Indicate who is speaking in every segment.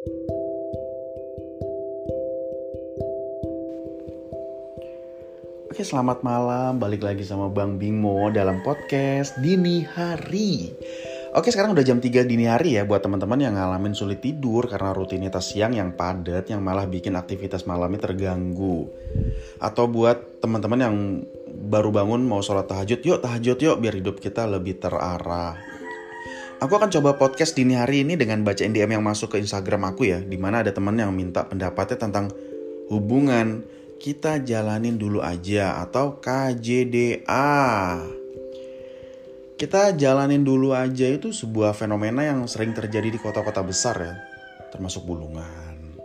Speaker 1: Oke, selamat malam. Balik lagi sama Bang Bimo dalam podcast Dini Hari. Oke, sekarang udah jam 3 dini hari ya buat teman-teman yang ngalamin sulit tidur karena rutinitas siang yang padat yang malah bikin aktivitas malamnya terganggu. Atau buat teman-teman yang baru bangun mau sholat tahajud, yuk tahajud yuk biar hidup kita lebih terarah. Aku akan coba podcast dini hari ini dengan baca DM yang masuk ke Instagram aku ya, di mana ada teman yang minta pendapatnya tentang hubungan kita jalanin dulu aja atau KJDA. Kita jalanin dulu aja itu sebuah fenomena yang sering terjadi di kota-kota besar ya, termasuk Bulungan.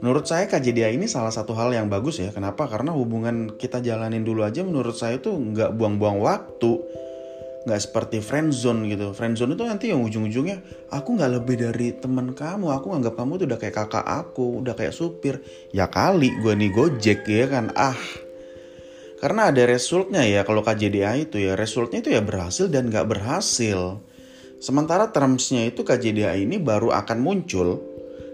Speaker 1: Menurut saya KJDA ini salah satu hal yang bagus ya. Kenapa? Karena hubungan kita jalanin dulu aja menurut saya itu nggak buang-buang waktu nggak seperti friendzone gitu. Friendzone itu nanti yang ujung-ujungnya aku nggak lebih dari teman kamu. Aku nganggap kamu tuh udah kayak kakak aku udah kayak supir. Ya kali gue nih gojek ya kan? Ah. Karena ada resultnya ya kalau KJDA itu ya. Resultnya itu ya berhasil dan nggak berhasil. Sementara termsnya itu KJDA ini baru akan muncul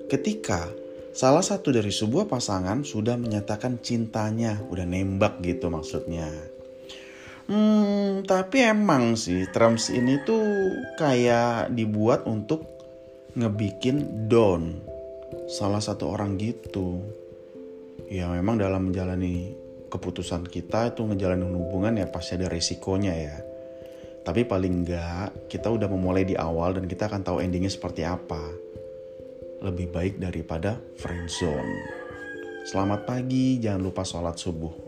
Speaker 1: ketika salah satu dari sebuah pasangan sudah menyatakan cintanya udah nembak gitu maksudnya Hmm, tapi emang sih terms ini tuh kayak dibuat untuk ngebikin down salah satu orang gitu. Ya memang dalam menjalani keputusan kita itu ngejalanin hubungan ya pasti ada resikonya ya. Tapi paling enggak kita udah memulai di awal dan kita akan tahu endingnya seperti apa. Lebih baik daripada friendzone. Selamat pagi, jangan lupa sholat subuh.